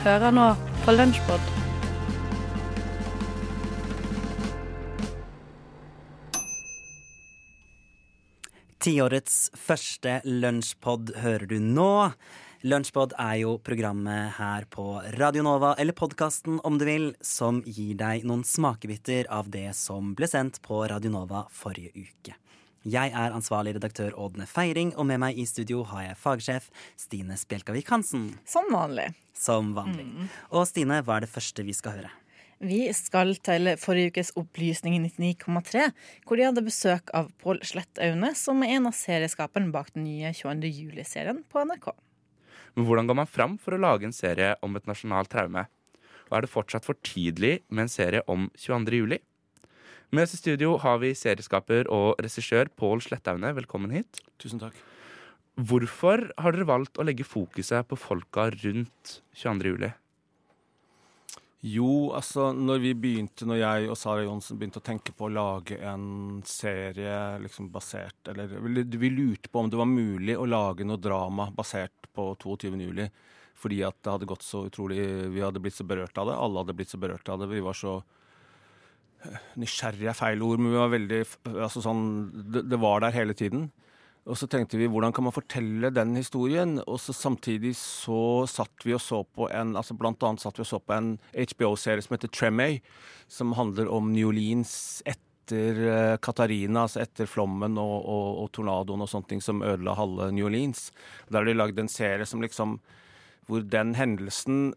Hører nå på Lunsjpod. Tiårets første lunsjpod hører du nå. Lunsjpod er jo programmet her på Radio Nova, eller podkasten om du vil, som gir deg noen smakebiter av det som ble sendt på Radio Nova forrige uke. Jeg er ansvarlig redaktør Ådne Feiring, og med meg i studio har jeg fagsjef Stine Spjelkavik Hansen. Som vanlig. Som vanlig. Og Stine, hva er det første vi skal høre? Vi skal til forrige ukes Opplysning i 99,3, hvor de hadde besøk av Pål Slettaune, som er en av serieskaperne bak den nye 22. juli-serien på NRK. Men hvordan går man fram for å lage en serie om et nasjonalt traume? Og er det fortsatt for tidlig med en serie om 22. juli? Med oss i studio har vi serieskaper og regissør Pål Slettaune. Velkommen hit. Tusen takk. Hvorfor har dere valgt å legge fokuset på folka rundt 22. juli? Jo, altså når vi begynte, når jeg og Sara Johnsen begynte å tenke på å lage en serie liksom basert Eller vi lurte på om det var mulig å lage noe drama basert på 22. juli. Fordi at det hadde gått så utrolig Vi hadde blitt så berørt av det. Alle hadde blitt så berørt av det. Vi var så Nysgjerrig er feil ord, men vi var veldig altså sånn, det, det var der hele tiden. Og så tenkte vi hvordan kan man fortelle den historien? Og så samtidig så satt vi og så på en altså blant annet satt vi og så på en HBO-serie som heter Tremay, som handler om New Orleans etter uh, Katarina, altså etter flommen og, og, og tornadoen og sånne ting som ødela halve New Orleans. Der har de lagd en serie som liksom hvor den hendelsen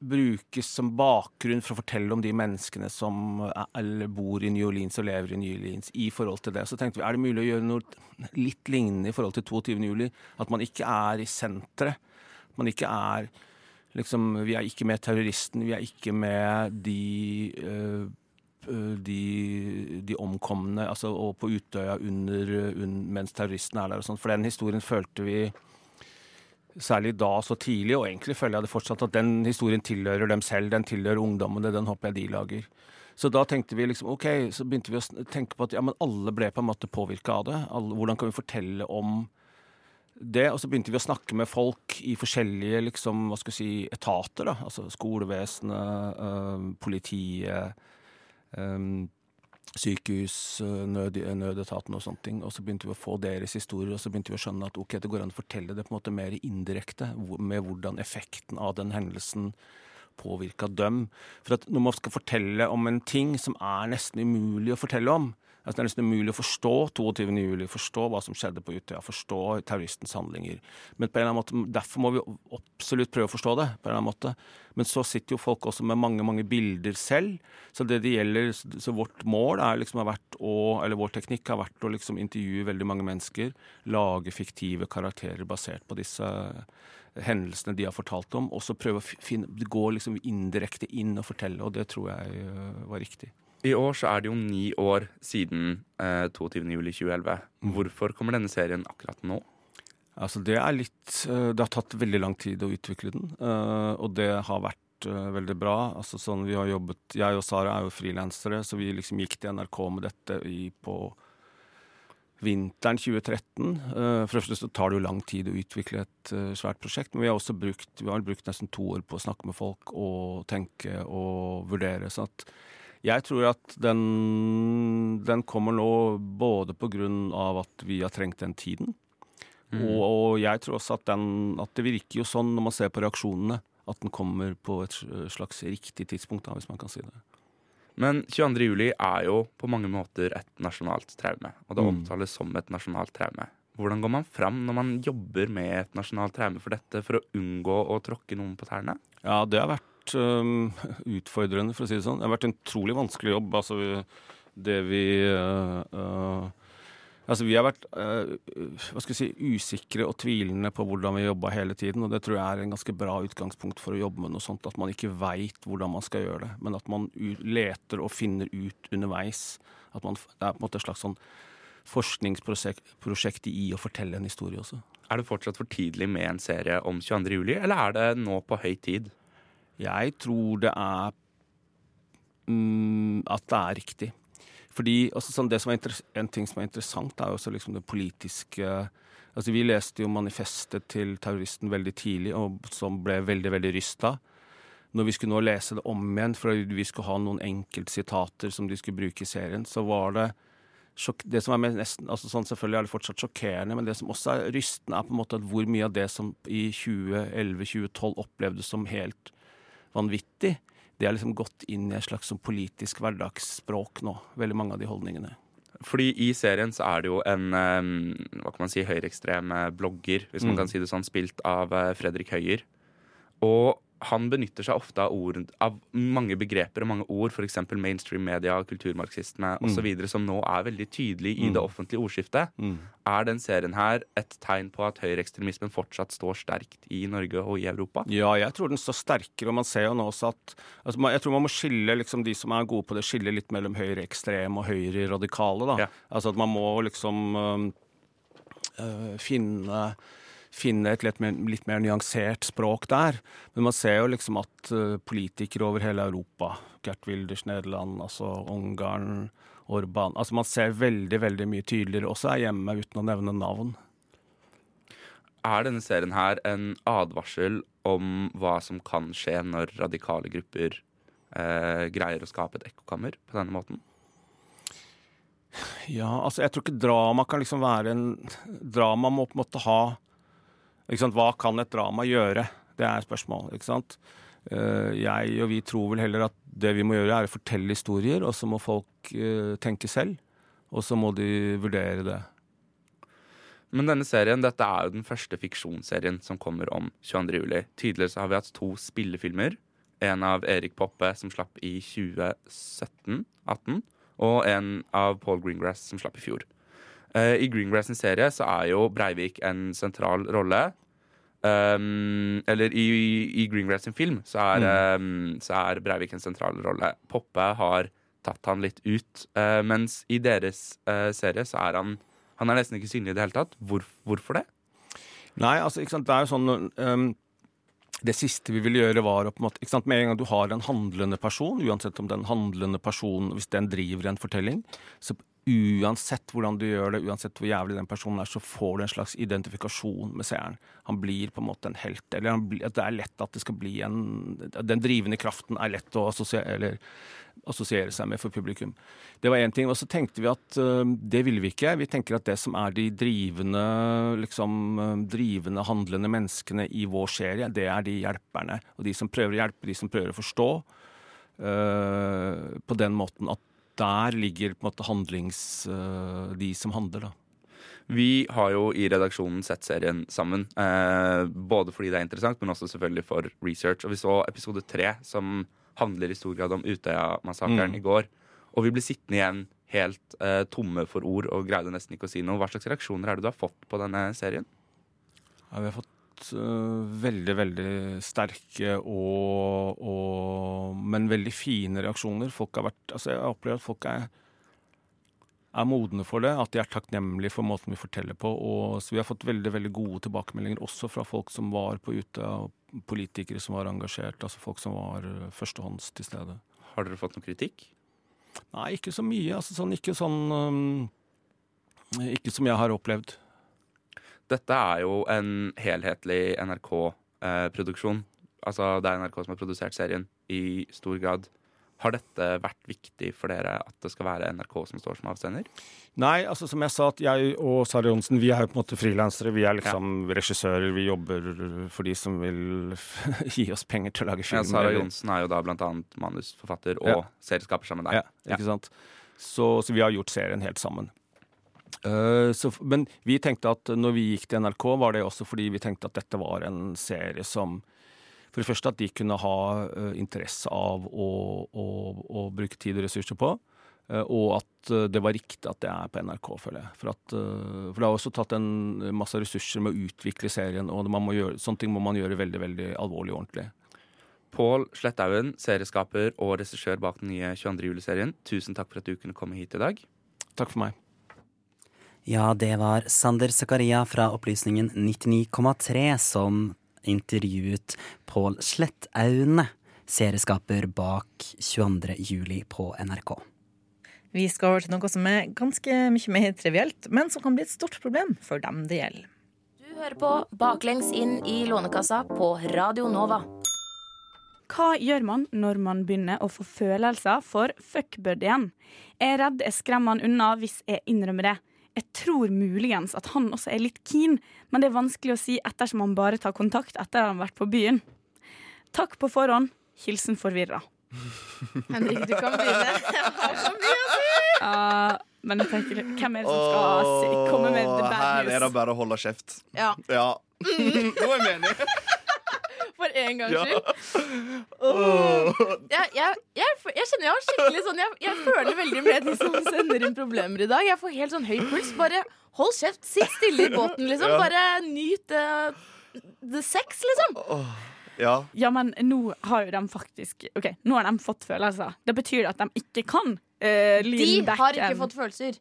brukes som bakgrunn for å fortelle om de menneskene som er, bor i New Orleans og lever i New Orleans i forhold til det. Så tenkte vi er det mulig å gjøre noe litt lignende i forhold til 22. juli? At man ikke er i senteret. Man ikke er liksom Vi er ikke med terroristen, vi er ikke med de øh, de, de, omkomne altså, og på Utøya under, under, mens terroristen er der og sånn. For den historien følte vi særlig da så tidlig, og egentlig føler jeg det fortsatt, at den historien tilhører dem selv. Den tilhører ungdommene, den håper jeg de lager. Så da tenkte vi liksom, ok, så begynte vi å tenke på at ja, men alle ble på en måte påvirka av det. Alle, hvordan kan vi fortelle om det? Og så begynte vi å snakke med folk i forskjellige liksom, hva skal vi si, etater. da, Altså skolevesenet, øh, politiet. Øh, sykehus, eh, nød, nødetaten og sånne ting. Og så begynte vi å få deres historier, og så begynte vi å skjønne at ok, det går an å fortelle det på en måte mer indirekte, med hvordan effekten av den hendelsen påvirka dem. For at når man skal fortelle om en ting som er nesten umulig å fortelle om, Altså, det er nesten umulig å forstå 22. juli, forstå hva som skjedde på Utøya, forstå terroristens handlinger. Men på en eller annen måte, Derfor må vi absolutt prøve å forstå det. på en eller annen måte. Men så sitter jo folk også med mange mange bilder selv. Så det det gjelder, så vårt mål er liksom har vært å, eller vår teknikk har vært å liksom intervjue veldig mange mennesker. Lage fiktive karakterer basert på disse hendelsene de har fortalt om. Og så prøve å finne, gå liksom indirekte inn og fortelle, og det tror jeg øh, var riktig. I år så er det jo ni år siden eh, 22.07.2011. Hvorfor kommer denne serien akkurat nå? Altså Det er litt eh, Det har tatt veldig lang tid å utvikle den, uh, og det har vært uh, veldig bra. Altså sånn vi har jobbet Jeg og Sara er jo frilansere, så vi liksom gikk til NRK med dette i, på vinteren 2013. Uh, for det første så tar det jo lang tid å utvikle et svært prosjekt, men vi har også brukt, vi har brukt nesten to år på å snakke med folk og tenke og vurdere. sånn at jeg tror at den, den kommer nå både på grunn av at vi har trengt den tiden, mm. og, og, jeg tror også at, den, at det virker jo sånn når man ser på reaksjonene, at den kommer på et slags riktig tidspunkt, da, hvis man kan si det. Men 22. juli er jo på mange måter et nasjonalt traume, og det mm. som et nasjonalt traume. Hvordan går man fram når man jobber med et nasjonalt traume for dette, for å unngå å tråkke noen på tærne? Ja, det har vært um, utfordrende, for å si det sånn. Det har vært en utrolig vanskelig jobb. Altså, det vi uh, uh, Altså, vi har vært uh, hva skal si, usikre og tvilende på hvordan vi jobba hele tiden. Og det tror jeg er en ganske bra utgangspunkt for å jobbe med noe sånt. At man ikke veit hvordan man skal gjøre det, men at man leter og finner ut underveis. At man, det er på en måte et slags sånn forskningsprosjekt i å fortelle en historie også. Er det fortsatt for tidlig med en serie om 22. juli, eller er det nå på høy tid? Jeg tror det er mm, at det er riktig. Fordi også sånn, En ting som er interessant, er også liksom det politiske Altså Vi leste jo manifestet til terroristen veldig tidlig, og som ble veldig veldig rysta. Når vi skulle nå lese det om igjen, for vi skulle ha noen enkeltsitater som de skulle bruke i serien, så var det det som er nesten, altså sånn Selvfølgelig er det fortsatt sjokkerende, men det som også er rystende, er på en måte hvor mye av det som i 2011-2012 opplevdes som helt vanvittig, det er liksom gått inn i et slags sånn politisk hverdagsspråk nå. Veldig mange av de holdningene. Fordi i serien så er det jo en eh, hva kan man si, høyreekstrem blogger, hvis man Mm. kan si det sånn, spilt av eh, Fredrik Høyer. Og han benytter seg ofte av, ord, av mange begreper og mange ord, f.eks. mainstream media, kulturmarxisme osv., som nå er veldig tydelig i Mm. det offentlige ordskiftet. Er den serien her et tegn på at høyreekstremismen fortsatt står sterkt i Norge og i Europa? Ja, jeg tror den står sterkere, og man ser jo nå også at altså, Jeg tror man må skille liksom, de som er gode på det, skille litt mellom høyreekstreme og høyreradikale. da. Ja. Altså at man må liksom øh, øh, finne finne et litt mer, litt mer nyansert språk der. Men man ser jo liksom at øh, politikere over hele Europa, Gert Wilders Nederland, altså Ungarn, Orban altså Man ser veldig veldig mye tydeligere også her hjemme, uten å nevne navn. Er denne serien her en advarsel om hva som kan skje når radikale grupper eh, greier å skape et ekkokammer på denne måten? Ja, altså jeg tror ikke drama kan liksom være en Drama må på en måte ha? Hva kan et drama gjøre? Det er spørsmålet. ikke sant? Eh, Jeg og vi tror vel heller at det vi må gjøre, er å fortelle historier, og så må folk eh, tenke selv. Og så må de vurdere det. Men denne serien, dette er jo den første fiksjonsserien som kommer om 22. juli. Tidligere så har vi hatt to spillefilmer. En av Erik Poppe som slapp i 2017-18, og en av Paul Greengrass som slapp i fjor. Eh, I Greengrass sin serie så er jo Breivik en sentral rolle. Um, eller i, i Greengrass sin film så er, um, så er Breivik en sentral rolle. Poppe har tatt han litt ut, Uh, mens i deres uh, serie så er han han er nesten ikke synlig i det hele tatt. Hvor, hvorfor det? Nei, altså, ikke sant, det er jo sånn um, Det siste vi ville gjøre, var å på en måte ikke sant, Med en gang du har en handlende person, uansett om den handlende personen Hvis den driver en fortelling, så uansett hvordan du gjør det, uansett hvor jævlig den personen er, så får du en slags identifikasjon med seeren. Han blir på en måte en helt. Eller blir, det er lett at det skal bli en Den drivende kraften er lett å assosiere, assosiere seg med for publikum. Det var én ting. Og så tenkte vi at uh, det ville vi ikke. Vi tenker at det som er de drivende, liksom, øh, drivende, handlende menneskene i vår serie, det er de hjelperne. Og de som prøver å hjelpe, de som prøver å forstå. Uh, på den måten at der ligger på en måte handlings... øh, de som handler, da. Vi har jo i redaksjonen sett serien sammen. Eh, både fordi det er interessant, men også selvfølgelig for research. Og vi så episode tre, som handler i stor grad om Utøya-massakren Mm. i går. Og vi ble sittende igjen helt eh, tomme for ord og greide nesten ikke å si noe. Hva slags reaksjoner er det du har fått på denne serien? Ja, vi har fått øh, veldig, veldig sterke og, og Men veldig fine reaksjoner. Folk har vært Altså, jeg opplever at folk er er modne for det, at de er takknemlige for måten vi forteller på. Og, så vi har fått veldig veldig gode tilbakemeldinger også fra folk som var på Utøya, politikere som var engasjert, altså folk som var øh, førstehånds til stede. Har dere fått noe kritikk? Nei, ikke så mye. Altså sånn, ikke sånn um, Ikke som jeg har opplevd. Dette er jo en helhetlig NRK-produksjon. altså det er NRK som har produsert serien i stor grad. Har dette vært viktig for dere at det skal være NRK som står som avsender? Nei, altså som jeg sa, at jeg og Sara Johnsen vi er jo på en måte frilansere. Vi er liksom regissører. Vi jobber for de som vil gi oss penger til å lage film. Ja. Sara Johnsen er jo da blant annet manusforfatter og Ja. serieskaper sammen med deg. Ja, ikke sant? Så, så vi har gjort serien helt sammen. Eh, så, men vi tenkte at når vi gikk til NRK, var det også fordi vi tenkte at dette var en serie som For det første at de kunne ha eh, interesse av å, å, å bruke tid og ressurser på. eh, og at det var riktig at det er på NRK, føler jeg. For, at, for det har også tatt en masse ressurser med å utvikle serien, og man må gjøre, sånne ting må man gjøre veldig veldig alvorlig og ordentlig. Pål Sletthaugen, serieskaper og regissør bak den nye 22. juli-serien. Tusen takk for at du kunne komme hit i dag. Takk for meg. Ja, det var Sander Zakaria fra Opplysningen 99,3 som intervjuet Pål Slettaune, serieskaper bak 22. juli på NRK. Vi skal over til noe som er ganske mye mer trivielt, men som kan bli et stort problem for dem det gjelder. Du hører på Baklengs inn i Lånekassa på Radio Nova. Hva gjør man når man begynner å få følelser for fuckbuddyen? Jeg er redd jeg skremmer han unna hvis jeg innrømmer det. Jeg tror muligens at han også er litt keen, men det er vanskelig å si ettersom han bare tar kontakt etter at han har vært på byen. Takk på forhånd. Hilsen forvirra. Henrik, du kan begynne. Jeg har så mye å si. Uh, men jeg tenker, hvem er det som skal komme med the bad news? her er det bare å holde kjeft. Ja, Ja. Nå er jeg enig. For en gangs Ja. Oh. Jeg, jeg, jeg, jeg kjenner jeg har skikkelig sånn jeg, jeg føler veldig med de som sender inn problemer i dag. Jeg får helt sånn høy puls. Bare hold kjeft, sitt stille i båten, liksom. Ja. Bare nyt uh, the sex, liksom. Ja. Ja, men nå har jo de faktisk Ok, nå har de fått følelser. Det betyr at de ikke kan uh, De lean back har ikke fått følelser.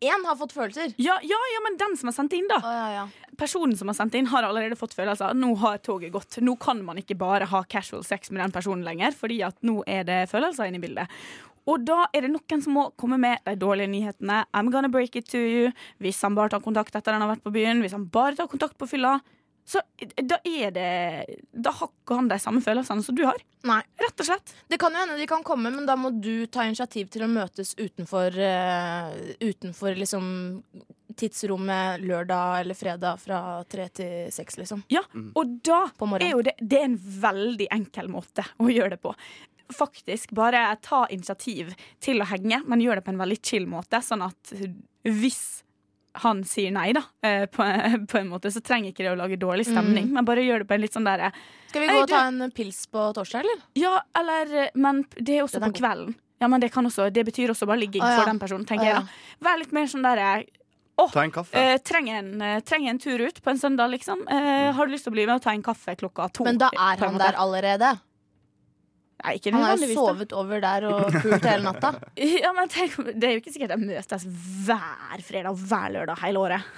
Én har fått følelser. ja, ja, ja, men den som har sendt inn, da. Oh, ja, ja. Personen som har sendt inn, har allerede fått følelser. Nå har toget gått. Nå kan man ikke bare ha casual sex med den personen lenger, fordi at nå er det følelser inne i bildet. Og da er det noen som må komme med de dårlige nyhetene. I'm gonna break it to you. Hvis han bare tar kontakt etter han har vært på byen, hvis han bare tar kontakt på fylla, så da er det Da har ikke han de samme følelsene som du har. Nei. Rett og slett. Det kan jo hende de kan komme, men da må du ta initiativ til å møtes utenfor, uh, utenfor liksom tidsrommet lørdag eller fredag fra tre til seks, liksom. Ja, og da På er jo det, det er en veldig enkel måte å gjøre det på. Faktisk bare ta initiativ til å henge, men gjør det på en veldig chill måte. Sånn at hvis han sier nei, da, eh, på, på en måte, så trenger ikke det å lage dårlig stemning. Men bare gjør det på en litt sånn derre Skal vi gå og ta en pils på torsdag, eller? Ja, eller Men det er også er på kvelden. Ja, men det, kan også, det betyr også bare ligging ah, ja. for den personen, tenker ah, ja. jeg. da Vær litt mer sånn derre Ta en kaffe. eh, trenger, en, eh, trenger en tur ut på en søndag, liksom. Eh, har du lyst til å bli med og ta en kaffe klokka to? Men da er han der allerede. Nei, ikke Han har jo sovet over der og pult hele natta. Ja, men tenk, Det er jo ikke sikkert jeg møtes hver fredag og hver lørdag hele året.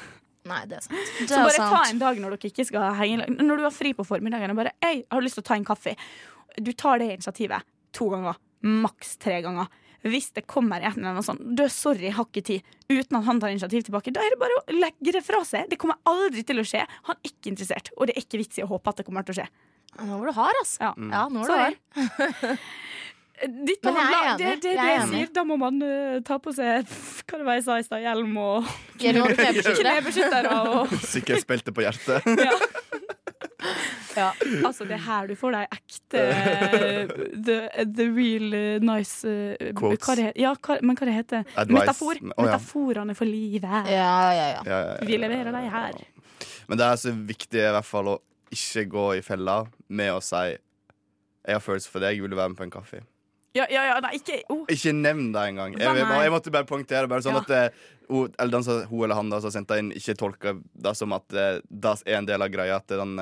Nei, det er sant. Det Så bare sant. ta en dag når dere ikke skal henge. Når du har fri på formiddagen og bare Ei, har du lyst til å ta en kaffe? Du tar det initiativet to ganger. Maks tre ganger. Hvis det kommer en eller annen sånn Du, sorry, jeg har ikke tid. Uten at han tar initiativ tilbake. Da er det bare å legge det fra seg. Det kommer aldri til å skje. Han er ikke interessert. Og det er ikke vits i å håpe at det kommer til å skje. Ja, Nå var du hard, altså. Ja. Ja, nå var du hard. Ditt Men jeg er enig. Det, det, Jeg det er jeg enig. sier, da må man uh, ta på seg Hva det var jeg sa i stad? Hjelm og knebeskyttere. Og, Sikkerhetsbelte på hjertet. ja, altså, det er her du får de ekte the, the real eh, nice uh, Quotes. hva det, ja, hva, Men hva det heter Advice. Metafor. Oh, ja. Metaforene for livet. Ja, ja, ja. Ja, ja, ja. Vi leverer deg her. Men det er så viktig i hvert fall å ikke gå i fella med å si 'Jeg har følelser for deg, vil du være med på en kaffe?' Ja, ja, ja, nei, ikke oh. Ikke nevn det engang. Jeg, jeg, jeg måtte bare poengtere bare sånn Ja. at uh, eller den så, hun eller han da, som sendte inn, ikke tolker det som at uh, det er en del av greia. til den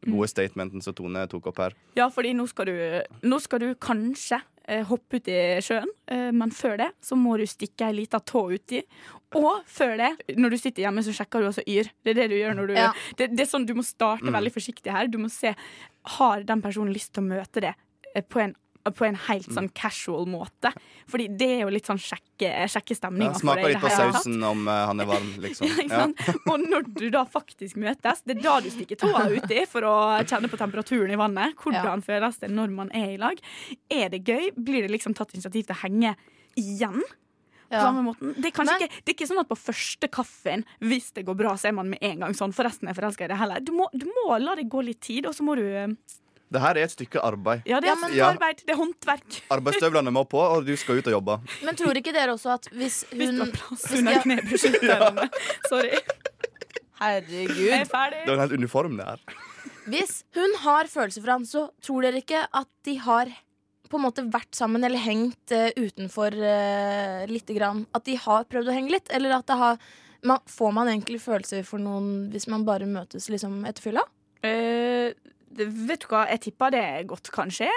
Mm. gode statementen som Tone tok opp her. Ja, fordi nå skal du, nå skal du kanskje hoppe ut i sjøen, eh, men før det så må du stikke ei lita tå uti. Og før det, når du sitter hjemme, så sjekker du også yr. Det er det du gjør når du Ja. det, det er sånn Du må starte veldig forsiktig her. Du må se Har den personen lyst til å møte det eh, på en på en helt sånn casual måte. Fordi det er jo litt sånn sjekke, sjekkestemninga Ja, smaker litt på sausen om uh, han er varm, liksom. Ja, ikke Ja. Og når du da faktisk møtes, det er da du stikker tåa uti for å kjenne på temperaturen i vannet. Hvordan føles det når man er i lag? Er det gøy? Blir det liksom tatt initiativ til å henge igjen? Ja. samme måten. Det, er Men- ikke, det er ikke sånn at på første kaffen, hvis det går bra, så er man med en gang sånn. Forresten er jeg forelska i det heller. Du må, du må la det gå litt tid, og så må du eh, Det her er et stykke arbeid. Ja, det Ja, er men- Ja. arbeid. Det er håndverk. Arbeidsstøvlene må på, og du skal ut og jobbe. Men tror ikke dere også at hvis hun Hvis hun du har plass under jeg- knebeskytterne. Sorry. Jeg Herregud. er ferdig. Det er en helt uniform, det her. Hvis hun har følelser for han, så tror dere ikke at de har på en måte vært sammen eller hengt uh, utenfor uh, lite grann? At de har prøvd å henge litt? Eller at det har man, Får man egentlig følelser for noen hvis man bare møtes liksom etter fylla? Eh, det, vet du hva, jeg tipper det godt kan skje.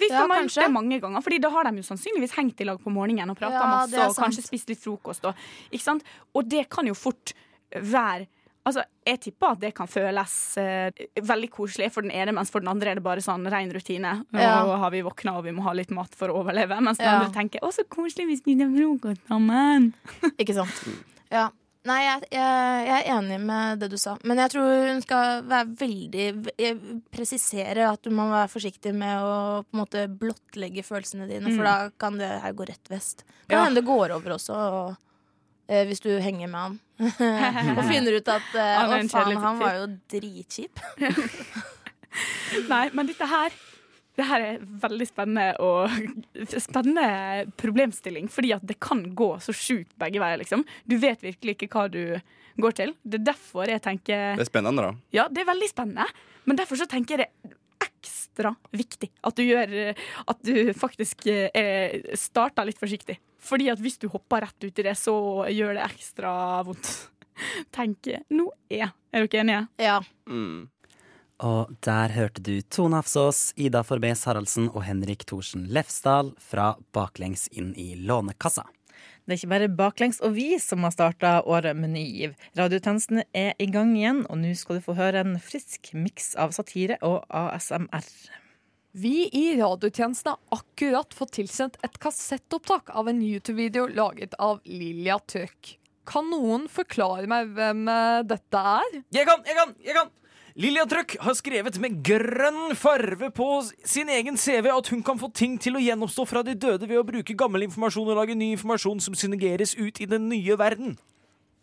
Hvis Ja, de har kanskje. gjort det mange ganger Fordi da har de jo sannsynligvis hengt i lag på morgenen og prata Ja, masse og kanskje spist litt frokost. Og, ikke sant? og det kan jo fort være Altså, jeg tipper at det kan føles uh, veldig koselig for den ene, mens for den andre er det bare sånn ren rutine. Nå Ja. har vi våkna og vi må ha litt mat for å overleve. Mens den Ja. andre tenker 'å, så koselig, vi spiser frokost sammen'. Ikke sant? Ja. Nei, jeg, jeg, jeg er enig med det du sa. Men jeg tror hun skal være veldig Presisere at du må være forsiktig med å på en måte blottlegge følelsene dine, for Mm. da kan det her gå rett vest. Kan Ja. hende det går over også, og, eh, hvis du henger med han. og finner ut at eh, Han å faen, han var jo dritkjip. Nei, men dette her det her er veldig spennende og spennende problemstilling. Fordi at det kan gå så sjukt begge veier, liksom. Du vet virkelig ikke hva du går til. Det er derfor jeg tenker Det er spennende, da. Ja, det er veldig spennende. Men derfor så tenker jeg det ekstra viktig at du gjør At du faktisk eh, starter litt forsiktig. Fordi at hvis du hopper rett ut i det, så gjør det ekstra vondt. Tenker nå er Er dere enige? Ja. Mm. Og der hørte du Tone Hafsås, Ida Forbes Haraldsen og Henrik Thorsen Lefsdal fra Baklengs inn i Lånekassa. Det er ikke bare Baklengs og vi som har starta året med ny giv. Radiotjenestene er i gang igjen, og nå skal du få høre en frisk miks av satire og ASMR. Vi i radiotjenesten har akkurat fått tilsendt et kassettopptak av en YouTube-video laget av Lilja Tøk. Kan noen forklare meg hvem eh, dette er? Jeg kan, jeg kan, jeg kan! Lilja Trøkk har skrevet med grønn farve på sin egen CV at hun kan få ting til å gjenoppstå fra de døde ved å bruke gammel informasjon og lage ny informasjon som synergeres ut i den nye verden.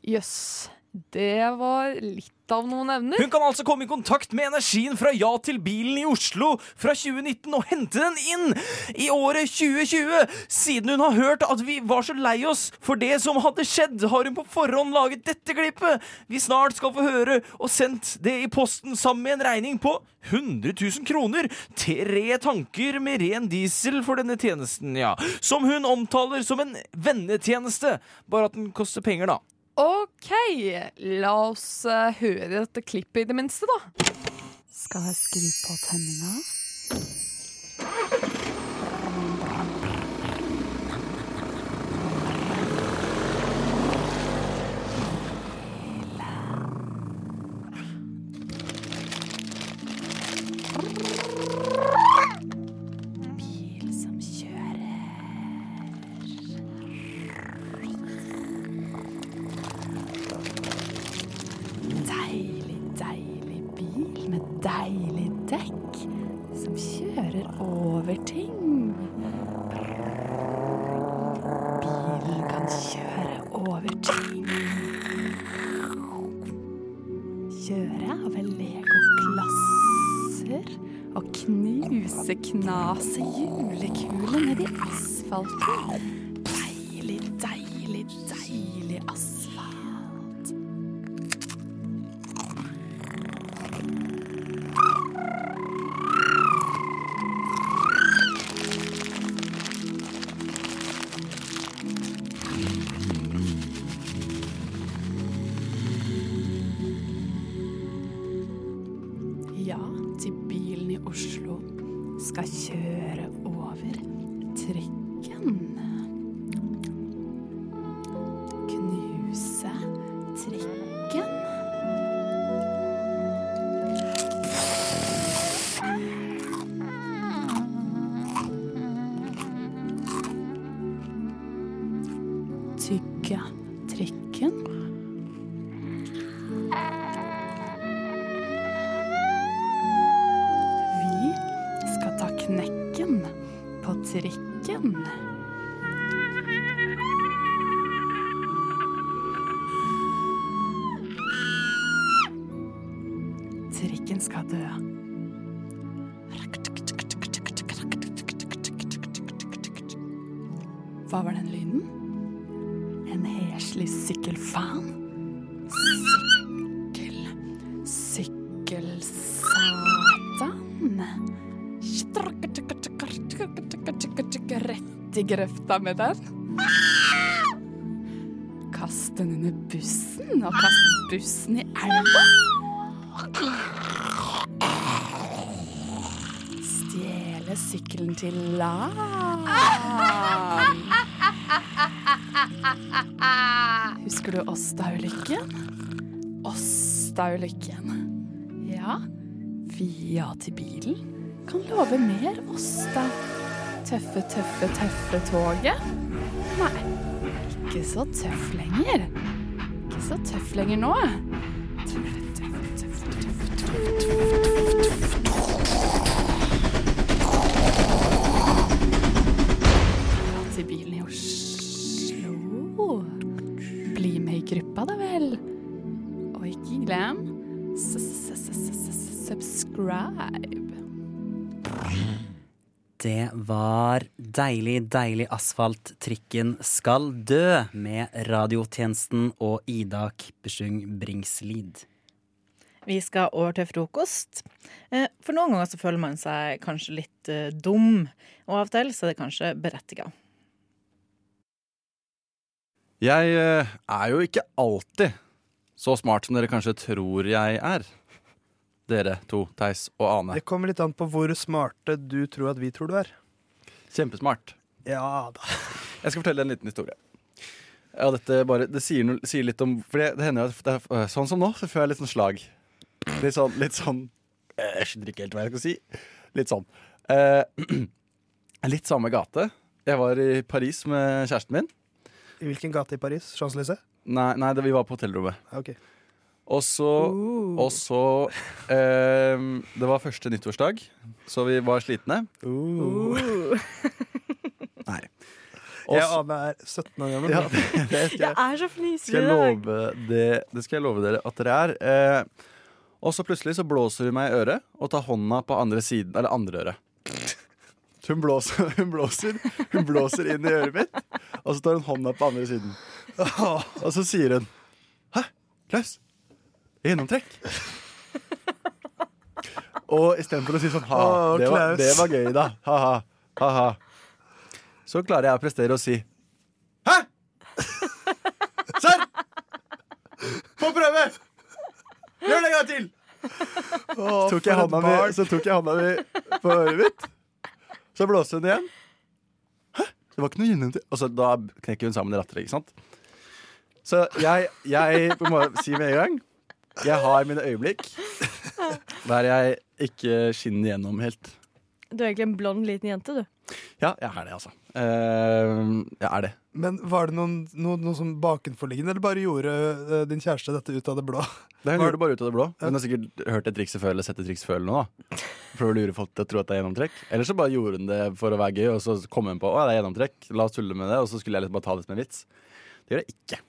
Jøss, det var litt av noen evner. Hun kan altså komme i kontakt med energien fra Ja til bilen i Oslo fra 2019 og hente den inn i året 2020. Siden hun har hørt at vi var så lei oss for det som hadde skjedd, har hun på forhånd laget dette klippet vi snart skal få høre, og sendt det i posten sammen med en regning på 100 000 kroner. Tre tanker med ren diesel for denne tjenesten, ja. Som hun omtaler som en vennetjeneste, bare at den koster penger, da. OK, la oss eh, høre dette klippet i det minste, da. Skal jeg skru på tenninga? Kjøre over legoklasser og knuse, knase julekuler ned i asfalten. Hva var den lyden? En heslig sykkelfan? Sykkel... Sykkelsatan? Rett i grøfta med den. Kast den under bussen, og kast bussen i elva. Stjele sykkelen til land. Husker du Åsta-ulykken? Åsta-ulykken. Ja, Via til bilen kan love mer Åsta. Tøffe, tøffe, tøffe toget? Nei, ikke så tøff lenger. Ikke så tøff lenger nå. Gruppa, da vel. Og ikke glem subscribe. Det var Deilig, deilig asfalt, trikken skal dø med radiotjenesten og Ida Kippersung Bringslid. Vi skal over til frokost. Eh, For noen ganger så føler man seg kanskje litt eh, dum, og av og til så er det kanskje berettiga. Jeg eh, er jo ikke alltid så smart som dere kanskje tror jeg er. Dere to, Theis og Ane. Det kommer litt an på hvor smarte du tror at vi tror du er. Kjempesmart. Ja da. Jeg skal fortelle en liten historie. Ja, dette bare, det sier, noe, sier litt om For det, det hender jo at det er, Sånn som nå, så får jeg litt sånn slag. Litt sånn, litt sånn eh, Jeg skjønner ikke helt hva jeg skal si. Litt sånn. Eh, litt samme gate. Jeg var i Paris med kjæresten min. I hvilken gate i Paris? Champs-Élysées? Nei, nei det, vi var på hotellrommet. Okay. Og så, og så eh, Det var første nyttårsdag, så vi var slitne. Nei. Jeg aner Ane er 17 år gammel. Ja, det, det skal jeg, er så jeg det, det skal jeg love dere at dere er. Eh, og så plutselig så blåser hun meg i øret og tar hånda på andre siden, eller andre øret. Hun blåser, hun, blåser, hun blåser inn i øret mitt, og så tar hun hånda på andre siden. Og så sier hun Hæ, Klaus? Gjennomtrekk? Og istedenfor å si sånn ha, det, var, det var gøy, da. Ha-ha. Ha-ha. Så klarer jeg å prestere å si Hæ? Serr! Få prøve! Gjør det en gang til! så tok jeg hånda mi på øret mitt. Så blåste hun igjen. Hæ? Det var ikke noe gjennomtrekk. Og så da knekker hun sammen i latter, ikke sant? Så jeg, jeg må si med en gang Jeg har mine øyeblikk der jeg ikke skinner gjennom helt. Du er egentlig en blond liten jente, du. Ja, jeg er det, altså. Eh, ja, er det. Men var det noen, noe, noe som bakenforliggende, eller bare gjorde uh, din kjæreste dette ut av det blå? Det hun gjorde det bare ut av det blå. Hun har sikkert hørt et trikset før eller sett et triks før. eller noe da. Prøver å lure folk til å tro at det er gjennomtrekk. Eller så bare gjorde hun det for å være gøy, og så kom hun på å, det er gjennomtrekk. La oss tulle med det, og så skulle jeg liksom bare ta det som en vits. Det gjør jeg ikke.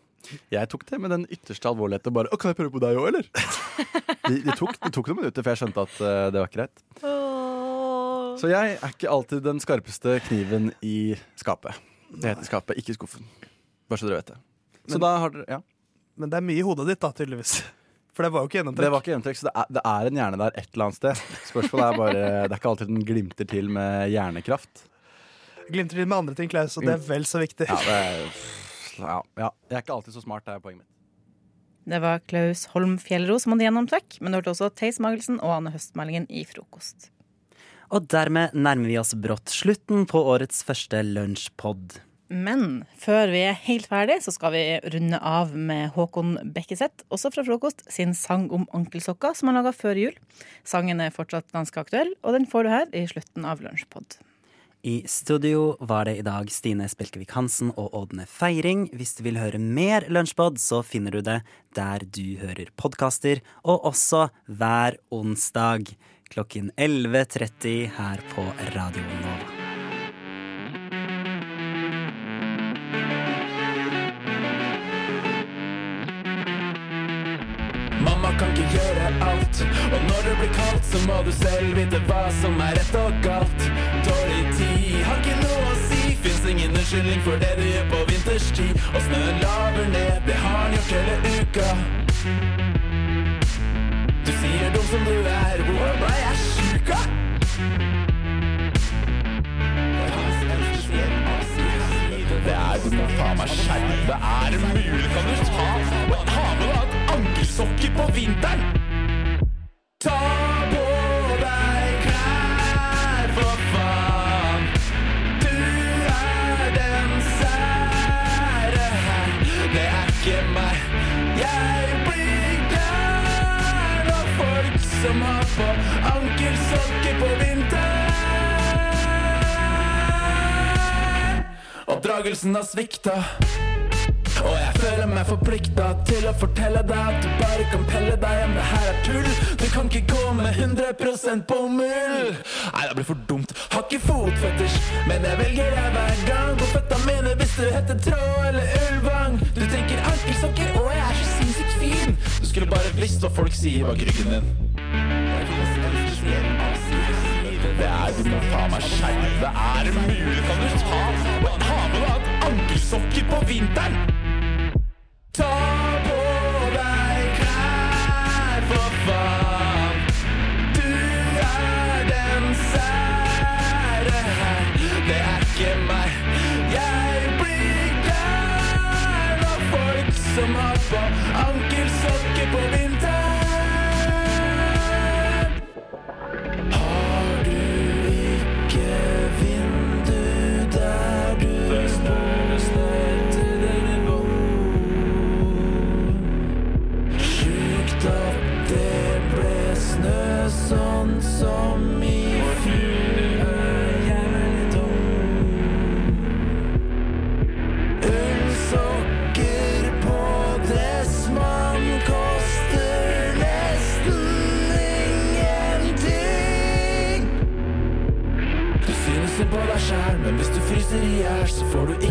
Jeg tok det med den ytterste alvorlighet og bare Å, kan jeg prøve på deg òg, eller? Det de tok, de tok noen minutter for jeg skjønte at uh, det var ikke greit. Så jeg er ikke alltid den skarpeste kniven i skapet. Det heter skapet, ikke skuffen. Bare så dere vet det. Så Men- da har dere Ja. Men det er mye i hodet ditt, da, tydeligvis. For det var jo ikke Det gjennomtrekk. var ikke gjennomtrekk, så det er, det er en hjerne der et eller annet sted. Spørsmålet er bare Det er ikke alltid den glimter til med hjernekraft. Glimter til med andre ting, Klaus, og det er vel så viktig. Ja, det er, ja, ja. Jeg er ikke alltid så smart, det er poenget mitt. Det var Klaus Holm Fjellro som hadde gjennomtrekk, men du hørte også Theis Magelsen og Anne Høstmeldingen i frokost. Og dermed nærmer vi oss brått slutten på årets første lunsjpod. Men før vi er helt ferdig, så skal vi runde av med Håkon Bekkeseth, også fra frokost, sin sang om ankelsokker som han laga før jul. Sangen er fortsatt ganske aktuell, og den får du her i slutten av Lunsjpod. I studio var det i dag Stine Spelkevik Hansen og Ådne Feiring. Hvis du vil høre mer Lunsjpod, så finner du det der du hører podkaster, og også hver onsdag klokken 11.30 her på Radio Nova. Og når det blir kaldt, så må du selv vite hva som er rett og galt. Dårlig tid har ikke noe å si, fins ingen unnskyldning for det du gjør på vinterstid. Og snøen laver ned, det har den gjort hele uka. Du dum som du er, hvor ble jeg sjuk av? Det er du må faen meg skjerpe. Er det mulig? Kan du ta ha med deg et på vinteren? Ta som har på ankelsokker på vinteren. Oppdragelsen har svikta. Og jeg føler meg forplikta til å fortelle deg at du bare kan pelle deg hjem. Det her er tull. Du kan ikke gå med 100 bomull. Nei, det blir for dumt. Har ikke fotfetisj, men jeg velger deg hver gang. På føtta mine hvis du heter Tråd eller Ulvang. Du tenker ankelsokker, og jeg er så sinnssykt fin. Du skulle bare visst hva folk sier bak ryggen din. Det er Du må faen meg skjerpe Er det mulig? Kan du ta ta med deg ankelsokker på vinteren?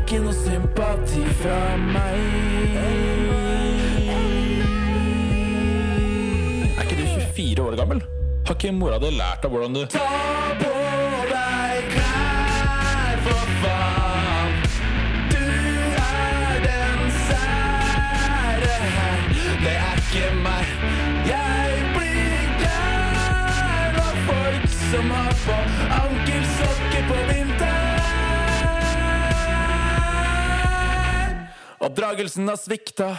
Ikke noe sympati fra meg. Er ikke du 24 år gammel? Har ikke mora di lært deg hvordan du Ta på deg klær, for faen. Du er den sære her. Det er ikke meg. Jeg blir gæren av folk som har på ankelsokker Oppdragelsen har svikta.